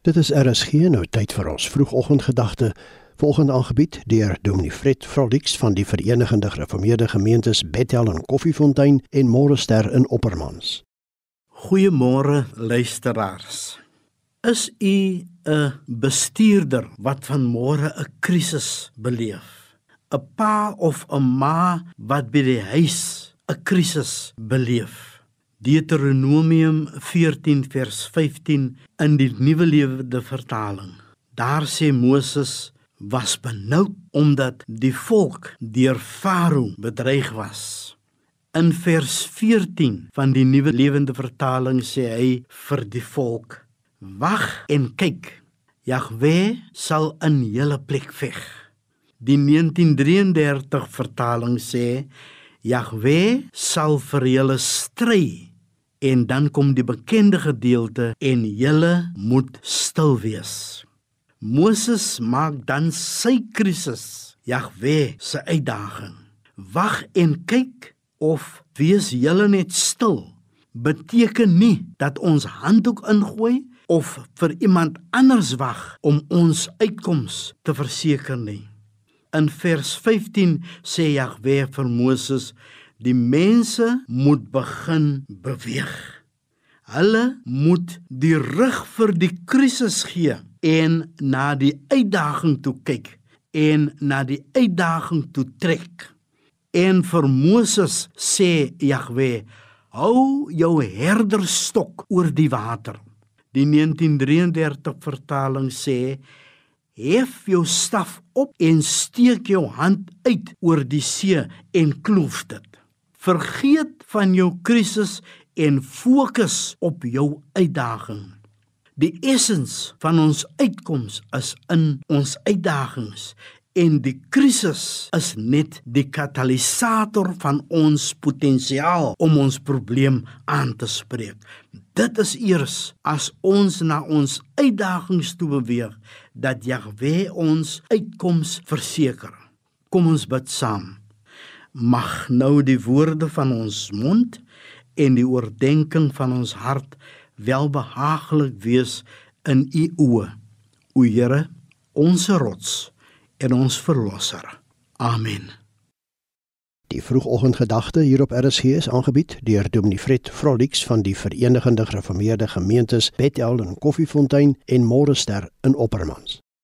Dit is RSG nou tyd vir ons vroegoggendgedagte volgende aangebied deur Dominee Fred Frolix van die Verenigde Gereformeerde Gemeentes Bethel en Koffiefontein en Morester in Oppermans. Goeiemôre luisteraars. Is u 'n bestuurder wat van môre 'n krisis beleef? 'n Pa of 'n ma wat by die huis 'n krisis beleef? Deuteronomium 14 vers 15 in die Nuwe Lewende Vertaling. Daar sê Moses was benoud omdat die volk deur Farao bedreig was. In vers 14 van die Nuwe Lewende Vertaling sê hy vir die volk: Wag en kyk. Jahwe sal in julle plek veg. Die 1933 vertaling sê Jahwe sal vir julle stry en dan kom die bekende gedeelte en julle moet stil wees. Moses maak dan sy krisis, Jahwe se uitdaging. Wag en kyk of wees julle net stil beteken nie dat ons handdoek ingooi of vir iemand anders wag om ons uitkoms te verseker nie. In vers 15 sê Jahwe vir Moses Die mense moet begin beweeg. Hulle moet die rug vir die krisis gee en na die uitdaging toe kyk en na die uitdaging toe trek. En vir Moses sê Jahwe: "Hou jou herderstok oor die water." Die 1933 vertaling sê: "Hef jou staf op en steek jou hand uit oor die see en kloof dit." Vergeet van jou krisis en fokus op jou uitdaging. Die essens van ons uitkoms is in ons uitdagings en die krisis is net die katalisator van ons potensiaal om ons probleem aan te spreek. Dit is eers as ons na ons uitdagings toe beweeg dat Jahwe ons uitkoms verseker. Kom ons bid saam mag nou die woorde van ons mond en die oordeenking van ons hart welbehaaglik wees in u oë o Here ons rots en ons verlosser. Amen. Die vroegoggendgedagte hier op RSG is aangebied deur Dominee Fred Frolix van die Verenigde Gereformeerde Gemeentes Bethel en Koffiefontein en Morester in Oppermans